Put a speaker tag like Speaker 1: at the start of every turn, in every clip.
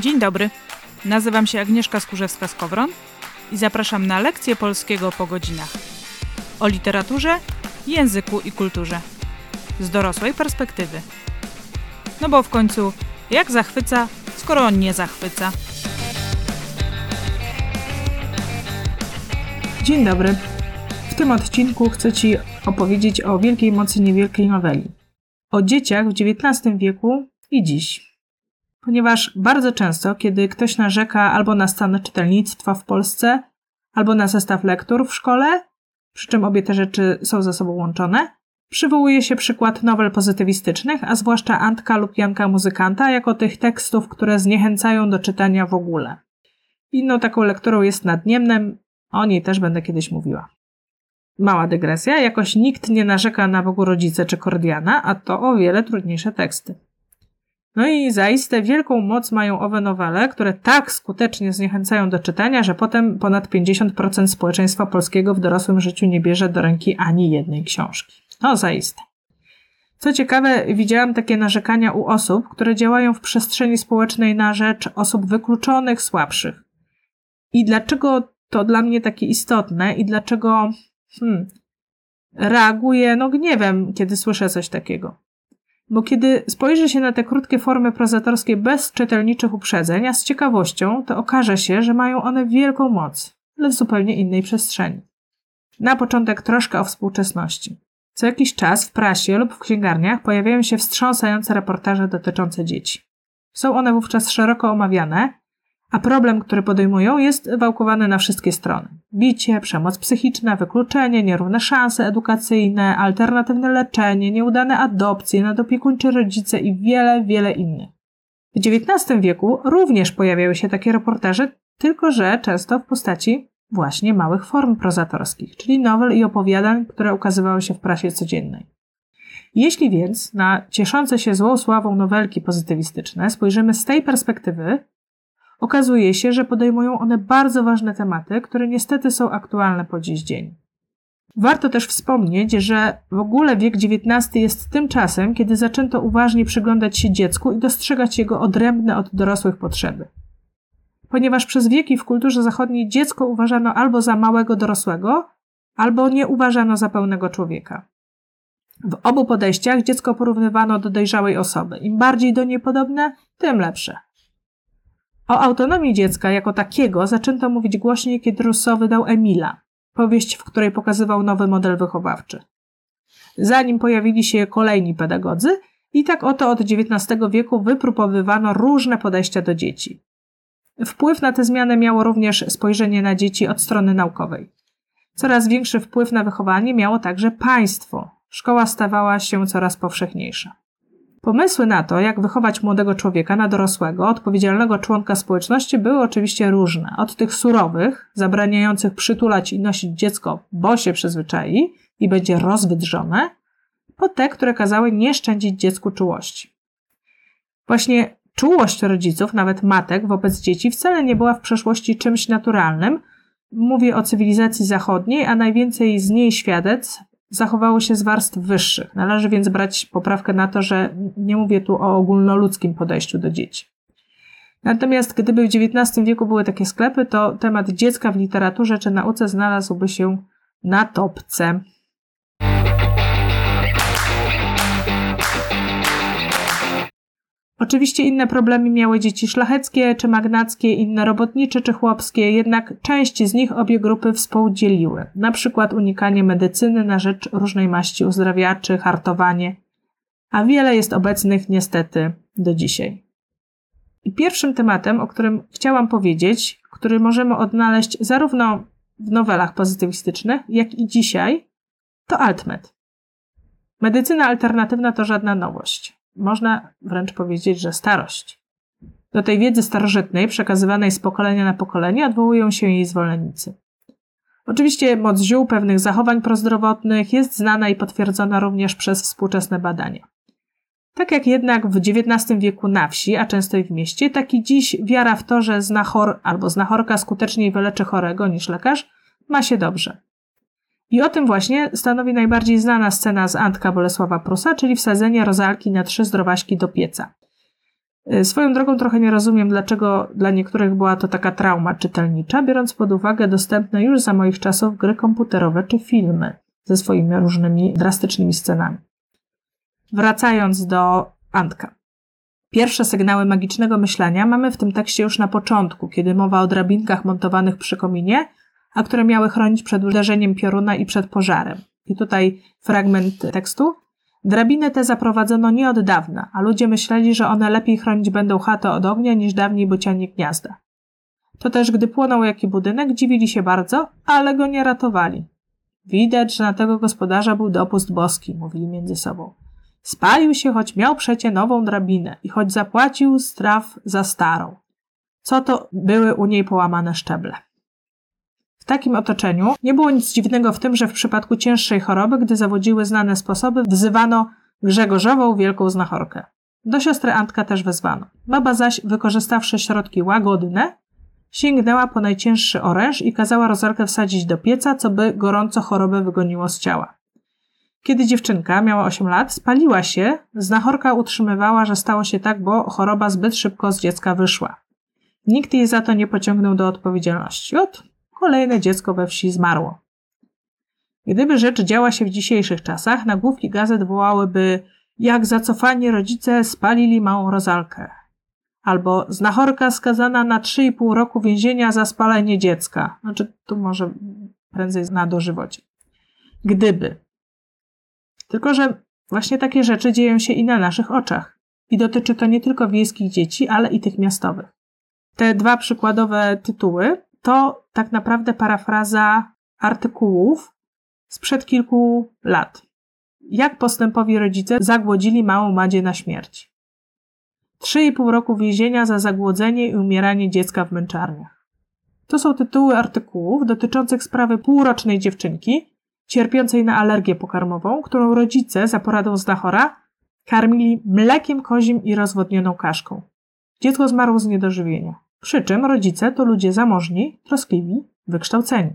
Speaker 1: Dzień dobry. Nazywam się Agnieszka Skurzewska-Skowron i zapraszam na lekcję polskiego po godzinach. O literaturze, języku i kulturze. Z dorosłej perspektywy. No bo w końcu, jak zachwyca, skoro nie zachwyca?
Speaker 2: Dzień dobry. W tym odcinku chcę Ci opowiedzieć o wielkiej mocy niewielkiej noweli. O dzieciach w XIX wieku i dziś. Ponieważ bardzo często, kiedy ktoś narzeka albo na stan czytelnictwa w Polsce, albo na zestaw lektur w szkole, przy czym obie te rzeczy są ze sobą łączone, przywołuje się przykład nowel pozytywistycznych, a zwłaszcza Antka lub Janka Muzykanta, jako tych tekstów, które zniechęcają do czytania w ogóle. Inną taką lekturą jest Nadniemnem, o niej też będę kiedyś mówiła. Mała dygresja, jakoś nikt nie narzeka na Bogu Rodzice czy Kordiana, a to o wiele trudniejsze teksty. No i zaiste wielką moc mają owe nowele, które tak skutecznie zniechęcają do czytania, że potem ponad 50% społeczeństwa polskiego w dorosłym życiu nie bierze do ręki ani jednej książki. No zaiste. Co ciekawe, widziałam takie narzekania u osób, które działają w przestrzeni społecznej na rzecz osób wykluczonych, słabszych. I dlaczego to dla mnie takie istotne i dlaczego hmm, reaguję no gniewem, kiedy słyszę coś takiego? Bo kiedy spojrzy się na te krótkie formy prozatorskie bez czytelniczych uprzedzeń, a z ciekawością, to okaże się, że mają one wielką moc, ale w zupełnie innej przestrzeni. Na początek troszkę o współczesności. Co jakiś czas w prasie lub w księgarniach pojawiają się wstrząsające reportaże dotyczące dzieci. Są one wówczas szeroko omawiane, a problem, który podejmują, jest wałkowany na wszystkie strony. Bicie, przemoc psychiczna, wykluczenie, nierówne szanse edukacyjne, alternatywne leczenie, nieudane adopcje, nadopiekuńczy rodzice i wiele, wiele innych. W XIX wieku również pojawiały się takie reportaże, tylko że często w postaci właśnie małych form prozatorskich, czyli nowel i opowiadań, które ukazywały się w prasie codziennej. Jeśli więc na cieszące się złą sławą nowelki pozytywistyczne spojrzymy z tej perspektywy, okazuje się, że podejmują one bardzo ważne tematy, które niestety są aktualne po dziś dzień. Warto też wspomnieć, że w ogóle wiek XIX jest tym czasem, kiedy zaczęto uważnie przyglądać się dziecku i dostrzegać jego odrębne od dorosłych potrzeby. Ponieważ przez wieki w kulturze zachodniej dziecko uważano albo za małego dorosłego, albo nie uważano za pełnego człowieka. W obu podejściach dziecko porównywano do dojrzałej osoby. Im bardziej do niej podobne, tym lepsze. O autonomii dziecka jako takiego zaczęto mówić głośniej, kiedy Rousseau wydał Emila, powieść, w której pokazywał nowy model wychowawczy. Zanim pojawili się kolejni pedagodzy, i tak oto od XIX wieku wypróbowywano różne podejścia do dzieci. Wpływ na tę zmianę miało również spojrzenie na dzieci od strony naukowej. Coraz większy wpływ na wychowanie miało także państwo. Szkoła stawała się coraz powszechniejsza. Pomysły na to, jak wychować młodego człowieka na dorosłego, odpowiedzialnego członka społeczności, były oczywiście różne. Od tych surowych, zabraniających przytulać i nosić dziecko, bo się przyzwyczai i będzie rozwydrzone, po te, które kazały nie szczędzić dziecku czułości. Właśnie czułość rodziców, nawet matek, wobec dzieci wcale nie była w przeszłości czymś naturalnym. Mówię o cywilizacji zachodniej, a najwięcej z niej świadec zachowało się z warstw wyższych. Należy więc brać poprawkę na to, że nie mówię tu o ogólnoludzkim podejściu do dzieci. Natomiast gdyby w XIX wieku były takie sklepy, to temat dziecka w literaturze czy nauce znalazłby się na topce. Oczywiście inne problemy miały dzieci szlacheckie czy magnackie, inne robotnicze czy chłopskie, jednak część z nich obie grupy współdzieliły. Na przykład unikanie medycyny na rzecz różnej maści uzdrawiaczy, hartowanie, a wiele jest obecnych niestety do dzisiaj. I pierwszym tematem, o którym chciałam powiedzieć, który możemy odnaleźć zarówno w nowelach pozytywistycznych, jak i dzisiaj, to altmed. Medycyna alternatywna to żadna nowość. Można wręcz powiedzieć, że starość. Do tej wiedzy starożytnej, przekazywanej z pokolenia na pokolenie, odwołują się jej zwolennicy. Oczywiście moc ziół pewnych zachowań prozdrowotnych jest znana i potwierdzona również przez współczesne badania. Tak jak jednak w XIX wieku na wsi, a często i w mieście, tak i dziś wiara w to, że znachor albo znachorka skuteczniej wyleczy chorego niż lekarz, ma się dobrze. I o tym właśnie stanowi najbardziej znana scena z Antka Bolesława Prusa, czyli wsadzenie rozalki na trzy zdrowaśki do pieca. Y, swoją drogą trochę nie rozumiem, dlaczego dla niektórych była to taka trauma czytelnicza, biorąc pod uwagę dostępne już za moich czasów gry komputerowe czy filmy ze swoimi różnymi drastycznymi scenami. Wracając do Antka. Pierwsze sygnały magicznego myślenia mamy w tym tekście już na początku, kiedy mowa o drabinkach montowanych przy kominie, a które miały chronić przed uderzeniem pioruna i przed pożarem. I tutaj fragment tekstu. Drabiny te zaprowadzono nie od dawna, a ludzie myśleli, że one lepiej chronić będą chatę od ognia niż dawniej bocianie gniazda. To też, gdy płonął jaki budynek, dziwili się bardzo, ale go nie ratowali. Widać, że na tego gospodarza był dopust boski, mówili między sobą. Spalił się, choć miał przecie nową drabinę i choć zapłacił straf za starą. Co to były u niej połamane szczeble. W takim otoczeniu nie było nic dziwnego w tym, że w przypadku cięższej choroby, gdy zawodziły znane sposoby, wzywano Grzegorzową wielką znachorkę. Do siostry Antka też wezwano. Baba zaś, wykorzystawszy środki łagodne, sięgnęła po najcięższy oręż i kazała rozarkę wsadzić do pieca, co by gorąco chorobę wygoniło z ciała. Kiedy dziewczynka miała 8 lat, spaliła się, znachorka utrzymywała, że stało się tak, bo choroba zbyt szybko z dziecka wyszła. Nikt jej za to nie pociągnął do odpowiedzialności. Ot, kolejne dziecko we wsi zmarło. Gdyby rzecz działa się w dzisiejszych czasach, nagłówki gazet wołałyby jak zacofani rodzice spalili małą rozalkę. Albo znachorka skazana na 3,5 roku więzienia za spalenie dziecka. Znaczy, tu może prędzej na dożywocie. Gdyby. Tylko, że właśnie takie rzeczy dzieją się i na naszych oczach. I dotyczy to nie tylko wiejskich dzieci, ale i tych miastowych. Te dwa przykładowe tytuły to tak naprawdę parafraza artykułów sprzed kilku lat. Jak postępowi rodzice zagłodzili małą Madzie na śmierć. Trzy i pół roku więzienia za zagłodzenie i umieranie dziecka w męczarniach. To są tytuły artykułów dotyczących sprawy półrocznej dziewczynki, cierpiącej na alergię pokarmową, którą rodzice za poradą znachora karmili mlekiem kozim i rozwodnioną kaszką. Dziecko zmarło z niedożywienia. Przy czym rodzice to ludzie zamożni, troskliwi, wykształceni.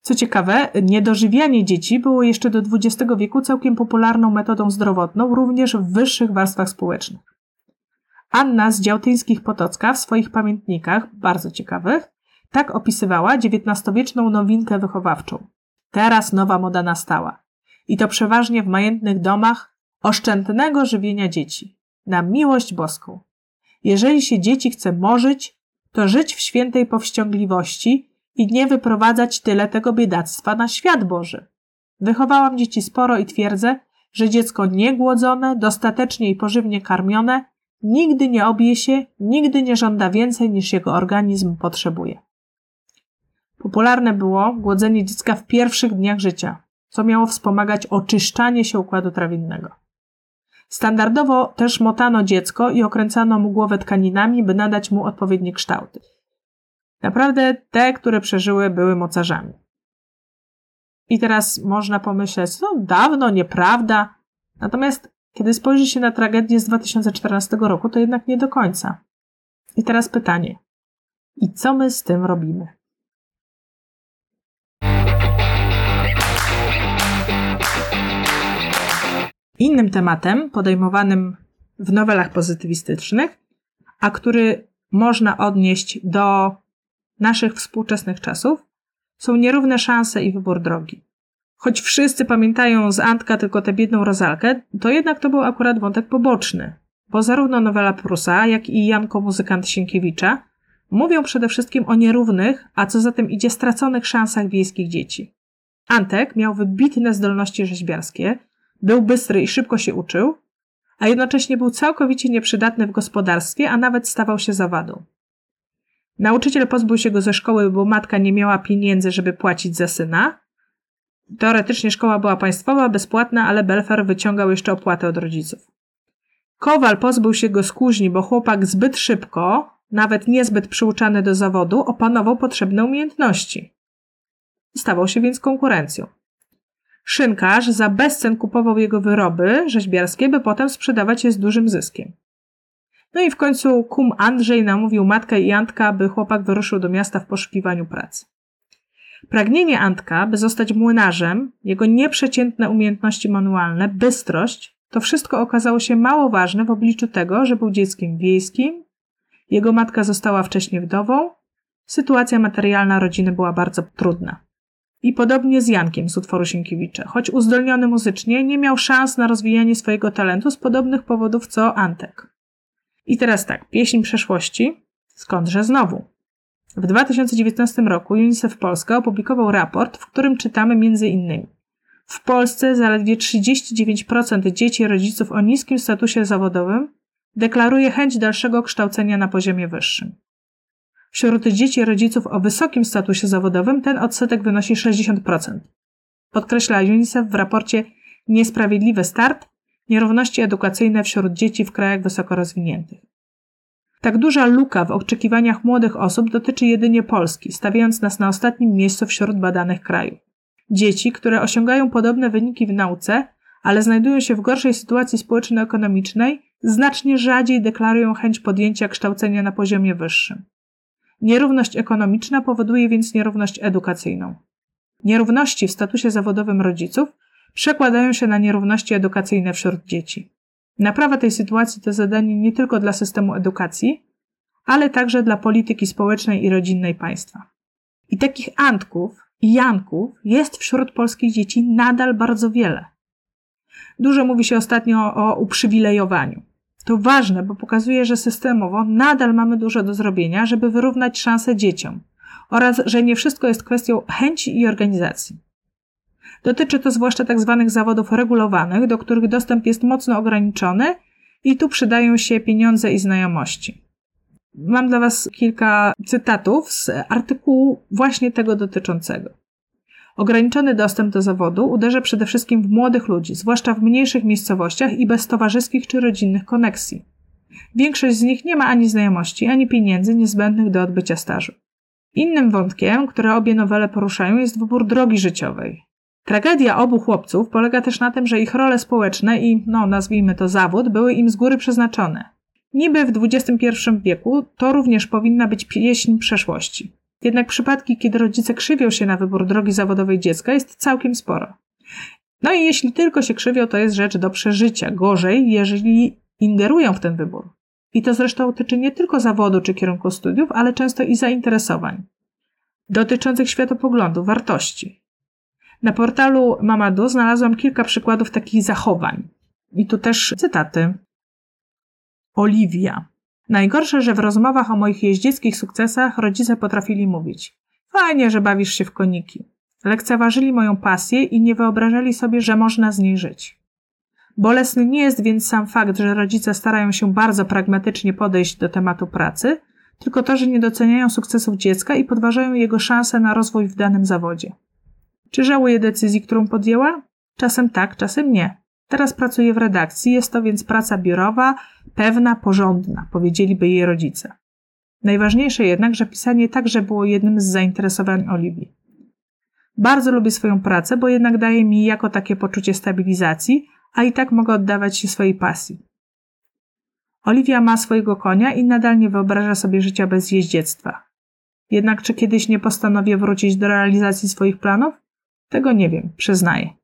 Speaker 2: Co ciekawe, niedożywianie dzieci było jeszcze do XX wieku całkiem popularną metodą zdrowotną, również w wyższych warstwach społecznych. Anna z Działtyńskich Potocka w swoich pamiętnikach, bardzo ciekawych, tak opisywała XIX-wieczną nowinkę wychowawczą. Teraz nowa moda nastała. I to przeważnie w majętnych domach oszczędnego żywienia dzieci. Na miłość boską. Jeżeli się dzieci chce morzyć, to żyć w świętej powściągliwości i nie wyprowadzać tyle tego biedactwa na świat Boży. Wychowałam dzieci sporo i twierdzę, że dziecko niegłodzone, dostatecznie i pożywnie karmione, nigdy nie obie się, nigdy nie żąda więcej niż jego organizm potrzebuje. Popularne było głodzenie dziecka w pierwszych dniach życia, co miało wspomagać oczyszczanie się układu trawiennego. Standardowo też motano dziecko i okręcano mu głowę tkaninami, by nadać mu odpowiednie kształty. Naprawdę te, które przeżyły, były mocarzami. I teraz można pomyśleć, no dawno, nieprawda. Natomiast kiedy spojrzy się na tragedię z 2014 roku, to jednak nie do końca. I teraz pytanie. I co my z tym robimy? Innym tematem podejmowanym w nowelach pozytywistycznych, a który można odnieść do naszych współczesnych czasów, są nierówne szanse i wybór drogi. Choć wszyscy pamiętają z Antka tylko tę biedną rozalkę, to jednak to był akurat wątek poboczny, bo zarówno nowela Prusa, jak i Janko Muzykant Sienkiewicza mówią przede wszystkim o nierównych, a co za tym idzie straconych szansach wiejskich dzieci. Antek miał wybitne zdolności rzeźbiarskie, był bystry i szybko się uczył, a jednocześnie był całkowicie nieprzydatny w gospodarstwie, a nawet stawał się zawadą. Nauczyciel pozbył się go ze szkoły, bo matka nie miała pieniędzy, żeby płacić za syna. Teoretycznie szkoła była państwowa, bezpłatna, ale Belfer wyciągał jeszcze opłatę od rodziców. Kowal pozbył się go z kuźni, bo chłopak zbyt szybko, nawet niezbyt przyuczany do zawodu, opanował potrzebne umiejętności. Stawał się więc konkurencją. Szynkarz za bezcen kupował jego wyroby rzeźbiarskie, by potem sprzedawać je z dużym zyskiem. No i w końcu kum Andrzej namówił matkę i Antka, by chłopak wyruszył do miasta w poszukiwaniu pracy. Pragnienie Antka, by zostać młynarzem, jego nieprzeciętne umiejętności manualne, bystrość to wszystko okazało się mało ważne w obliczu tego, że był dzieckiem wiejskim, jego matka została wcześniej wdową, sytuacja materialna rodziny była bardzo trudna. I podobnie z Jankiem z utworu Sienkiewicza. Choć uzdolniony muzycznie, nie miał szans na rozwijanie swojego talentu z podobnych powodów co Antek. I teraz tak, pieśń przeszłości, skądże znowu? W 2019 roku UNICEF Polska opublikował raport, w którym czytamy innymi w Polsce zaledwie 39% dzieci rodziców o niskim statusie zawodowym deklaruje chęć dalszego kształcenia na poziomie wyższym. Wśród dzieci rodziców o wysokim statusie zawodowym ten odsetek wynosi 60%. Podkreśla UNICEF w raporcie Niesprawiedliwy start nierówności edukacyjne wśród dzieci w krajach wysoko rozwiniętych. Tak duża luka w oczekiwaniach młodych osób dotyczy jedynie Polski, stawiając nas na ostatnim miejscu wśród badanych krajów. Dzieci, które osiągają podobne wyniki w nauce, ale znajdują się w gorszej sytuacji społeczno-ekonomicznej, znacznie rzadziej deklarują chęć podjęcia kształcenia na poziomie wyższym. Nierówność ekonomiczna powoduje więc nierówność edukacyjną. Nierówności w statusie zawodowym rodziców przekładają się na nierówności edukacyjne wśród dzieci. Naprawa tej sytuacji to zadanie nie tylko dla systemu edukacji, ale także dla polityki społecznej i rodzinnej państwa. I takich Antków i Janków jest wśród polskich dzieci nadal bardzo wiele. Dużo mówi się ostatnio o uprzywilejowaniu. To ważne, bo pokazuje, że systemowo nadal mamy dużo do zrobienia, żeby wyrównać szanse dzieciom oraz, że nie wszystko jest kwestią chęci i organizacji. Dotyczy to zwłaszcza tzw. Tak zawodów regulowanych, do których dostęp jest mocno ograniczony i tu przydają się pieniądze i znajomości. Mam dla Was kilka cytatów z artykułu właśnie tego dotyczącego. Ograniczony dostęp do zawodu uderza przede wszystkim w młodych ludzi, zwłaszcza w mniejszych miejscowościach i bez towarzyskich czy rodzinnych koneksji. Większość z nich nie ma ani znajomości, ani pieniędzy niezbędnych do odbycia stażu. Innym wątkiem, które obie nowele poruszają, jest wybór drogi życiowej. Tragedia obu chłopców polega też na tym, że ich role społeczne i, no nazwijmy to zawód, były im z góry przeznaczone. Niby w XXI wieku to również powinna być pieśń przeszłości. Jednak przypadki, kiedy rodzice krzywią się na wybór drogi zawodowej dziecka, jest całkiem sporo. No i jeśli tylko się krzywią, to jest rzecz do przeżycia. Gorzej, jeżeli ingerują w ten wybór. I to zresztą tyczy nie tylko zawodu czy kierunku studiów, ale często i zainteresowań dotyczących światopoglądu, wartości. Na portalu Mamadu znalazłam kilka przykładów takich zachowań. I tu też cytaty. Oliwia. Najgorsze, że w rozmowach o moich jeździeckich sukcesach rodzice potrafili mówić: Fajnie, że bawisz się w koniki. Lekceważyli moją pasję i nie wyobrażali sobie, że można z niej żyć. Bolesny nie jest więc sam fakt, że rodzice starają się bardzo pragmatycznie podejść do tematu pracy, tylko to, że nie doceniają sukcesów dziecka i podważają jego szanse na rozwój w danym zawodzie. Czy żałuje decyzji, którą podjęła? Czasem tak, czasem nie. Teraz pracuje w redakcji, jest to więc praca biurowa, pewna, porządna, powiedzieliby jej rodzice. Najważniejsze jednak, że pisanie także było jednym z zainteresowań Oliwii. Bardzo lubię swoją pracę, bo jednak daje mi jako takie poczucie stabilizacji, a i tak mogę oddawać się swojej pasji. Oliwia ma swojego konia i nadal nie wyobraża sobie życia bez jeździectwa. Jednak czy kiedyś nie postanowię wrócić do realizacji swoich planów? Tego nie wiem, przyznaję.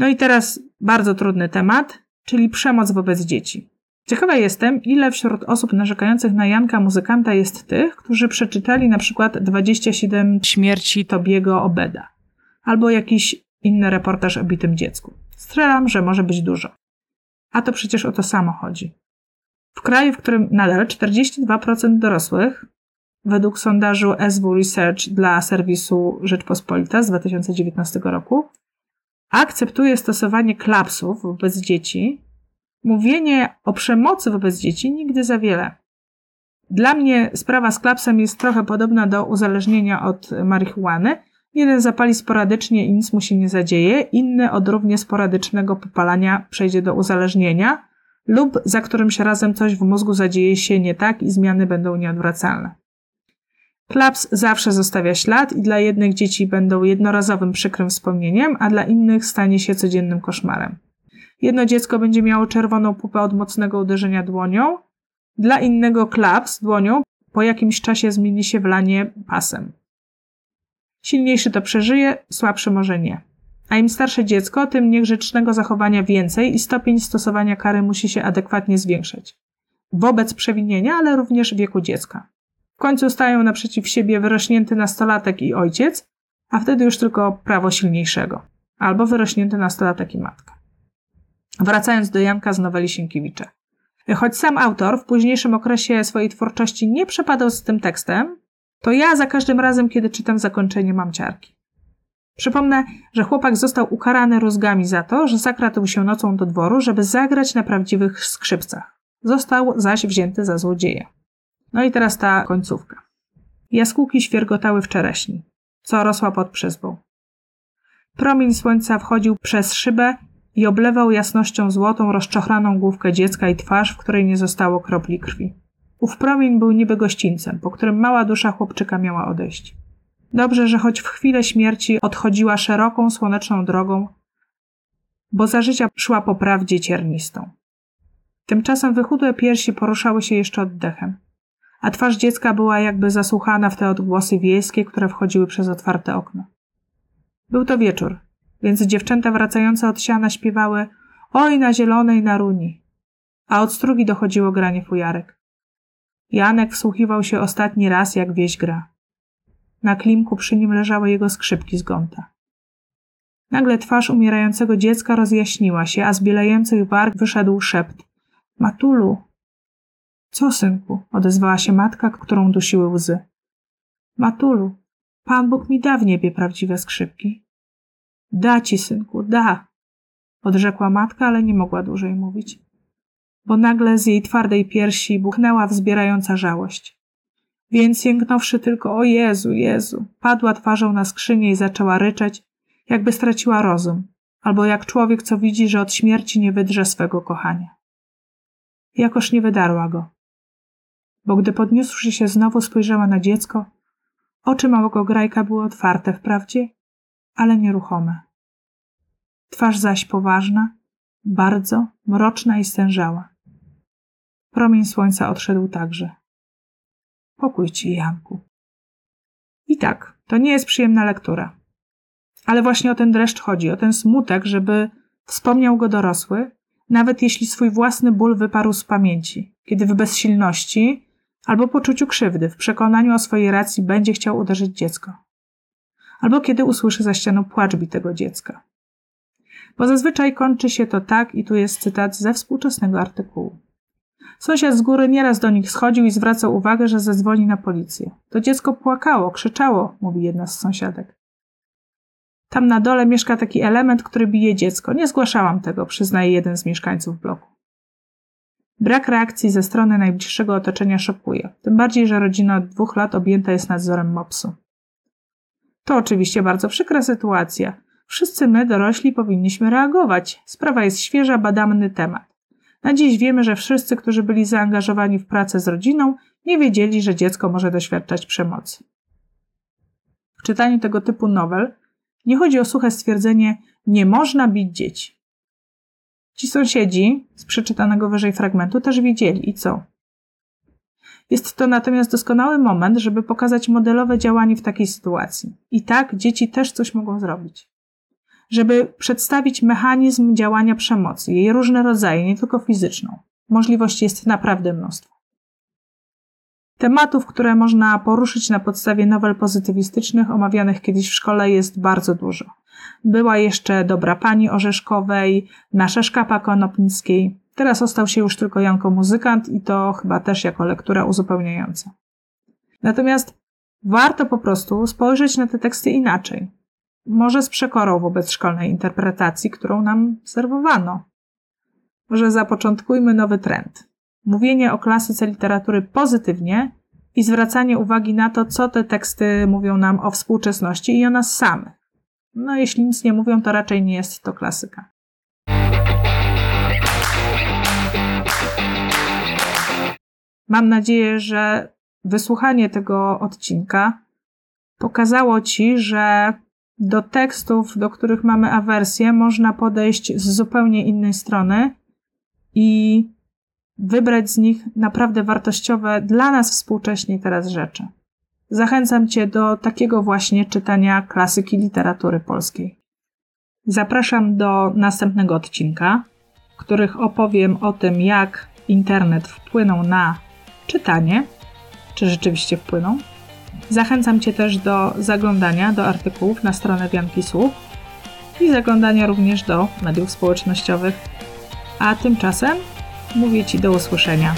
Speaker 2: No i teraz bardzo trudny temat, czyli przemoc wobec dzieci. Ciekawa jestem, ile wśród osób narzekających na Janka muzykanta jest tych, którzy przeczytali na przykład 27 śmierci Tobiego Obeda albo jakiś inny reportaż o bitym dziecku. Strzelam, że może być dużo. A to przecież o to samo chodzi. W kraju, w którym nadal 42% dorosłych, według sondażu SW Research dla serwisu Rzeczpospolita z 2019 roku, akceptuje stosowanie klapsów wobec dzieci, mówienie o przemocy wobec dzieci nigdy za wiele. Dla mnie sprawa z klapsem jest trochę podobna do uzależnienia od marihuany. Jeden zapali sporadycznie i nic mu się nie zadzieje, inny od równie sporadycznego popalania przejdzie do uzależnienia lub za którymś razem coś w mózgu zadzieje się nie tak i zmiany będą nieodwracalne. Klaps zawsze zostawia ślad i dla jednych dzieci będą jednorazowym przykrym wspomnieniem, a dla innych stanie się codziennym koszmarem. Jedno dziecko będzie miało czerwoną pupę od mocnego uderzenia dłonią, dla innego klaps dłonią po jakimś czasie zmieni się w lanie pasem. Silniejszy to przeżyje, słabszy może nie. A im starsze dziecko, tym niegrzecznego zachowania więcej i stopień stosowania kary musi się adekwatnie zwiększać. Wobec przewinienia, ale również wieku dziecka. Końcu stają naprzeciw siebie wyrośnięty nastolatek i ojciec, a wtedy już tylko prawo silniejszego. Albo wyrośnięty nastolatek i matka. Wracając do Janka z noweli Sienkiewicza. Choć sam autor w późniejszym okresie swojej twórczości nie przepadał z tym tekstem, to ja za każdym razem, kiedy czytam zakończenie, mam ciarki. Przypomnę, że chłopak został ukarany rózgami za to, że zakradł się nocą do dworu, żeby zagrać na prawdziwych skrzypcach. Został zaś wzięty za złodzieja. No i teraz ta końcówka. Jaskółki świergotały w czereśni, co rosła pod przyzbą. Promień słońca wchodził przez szybę i oblewał jasnością złotą rozczochraną główkę dziecka i twarz, w której nie zostało kropli krwi. Ów promień był niby gościńcem, po którym mała dusza chłopczyka miała odejść. Dobrze, że choć w chwilę śmierci odchodziła szeroką, słoneczną drogą, bo za życia szła po prawdzie ciernistą. Tymczasem wychudłe piersi poruszały się jeszcze oddechem, a twarz dziecka była jakby zasłuchana w te odgłosy wiejskie, które wchodziły przez otwarte okno. Był to wieczór, więc dziewczęta wracające od siana śpiewały Oj na zielonej naruni, a od strugi dochodziło granie fujarek. Janek wsłuchiwał się ostatni raz, jak wieś gra. Na klimku przy nim leżały jego skrzypki z gąta. Nagle twarz umierającego dziecka rozjaśniła się, a z bielejących warg wyszedł szept. Matulu! Co, synku? odezwała się matka, którą dusiły łzy. Matulu, Pan Bóg mi da w niebie prawdziwe skrzypki. Da ci, synku, da! odrzekła matka, ale nie mogła dłużej mówić bo nagle z jej twardej piersi buchnęła wzbierająca żałość. Więc sięgnąwszy tylko o Jezu, Jezu, padła twarzą na skrzynię i zaczęła ryczeć, jakby straciła rozum, albo jak człowiek, co widzi, że od śmierci nie wydrze swego kochania. Jakoż nie wydarła go, bo gdy podniósłszy się znowu spojrzała na dziecko, oczy małego grajka były otwarte wprawdzie, ale nieruchome. Twarz zaś poważna, bardzo mroczna i stężała. Promień słońca odszedł także. Pokój ci, Janku. I tak, to nie jest przyjemna lektura. Ale właśnie o ten dreszcz chodzi, o ten smutek, żeby wspomniał go dorosły, nawet jeśli swój własny ból wyparł z pamięci, kiedy w bezsilności albo poczuciu krzywdy, w przekonaniu o swojej racji będzie chciał uderzyć dziecko. Albo kiedy usłyszy za ścianą płacz bitego dziecka. Bo zazwyczaj kończy się to tak, i tu jest cytat ze współczesnego artykułu. Sąsiad z góry nieraz do nich schodził i zwracał uwagę, że zadzwoni na policję. To dziecko płakało, krzyczało, mówi jedna z sąsiadek. Tam na dole mieszka taki element, który bije dziecko. Nie zgłaszałam tego, przyznaje jeden z mieszkańców bloku. Brak reakcji ze strony najbliższego otoczenia szokuje, tym bardziej, że rodzina od dwóch lat objęta jest nadzorem mopsu. To oczywiście bardzo przykra sytuacja. Wszyscy my, dorośli, powinniśmy reagować. Sprawa jest świeża, badamy temat. Na dziś wiemy, że wszyscy, którzy byli zaangażowani w pracę z rodziną, nie wiedzieli, że dziecko może doświadczać przemocy. W czytaniu tego typu nowel nie chodzi o suche stwierdzenie nie można bić dzieci. Ci sąsiedzi z przeczytanego wyżej fragmentu też widzieli i co? Jest to natomiast doskonały moment, żeby pokazać modelowe działanie w takiej sytuacji. I tak dzieci też coś mogą zrobić żeby przedstawić mechanizm działania przemocy, jej różne rodzaje, nie tylko fizyczną. Możliwości jest naprawdę mnóstwo. Tematów, które można poruszyć na podstawie nowel pozytywistycznych omawianych kiedyś w szkole jest bardzo dużo. Była jeszcze Dobra Pani Orzeszkowej, Nasza Szkapa Konopnickiej. Teraz ostał się już tylko Janko Muzykant i to chyba też jako lektura uzupełniająca. Natomiast warto po prostu spojrzeć na te teksty inaczej może z przekorą wobec szkolnej interpretacji, którą nam serwowano. Może zapoczątkujmy nowy trend. Mówienie o klasyce literatury pozytywnie i zwracanie uwagi na to, co te teksty mówią nam o współczesności i o nas samych. No, jeśli nic nie mówią, to raczej nie jest to klasyka. Mam nadzieję, że wysłuchanie tego odcinka pokazało Ci, że do tekstów, do których mamy awersję, można podejść z zupełnie innej strony i wybrać z nich naprawdę wartościowe dla nas współcześnie teraz rzeczy. Zachęcam Cię do takiego właśnie czytania klasyki literatury polskiej. Zapraszam do następnego odcinka, w których opowiem o tym, jak internet wpłynął na czytanie, czy rzeczywiście wpłynął. Zachęcam Cię też do zaglądania do artykułów na stronę Wianki Słów i zaglądania również do mediów społecznościowych. A tymczasem mówię Ci do usłyszenia.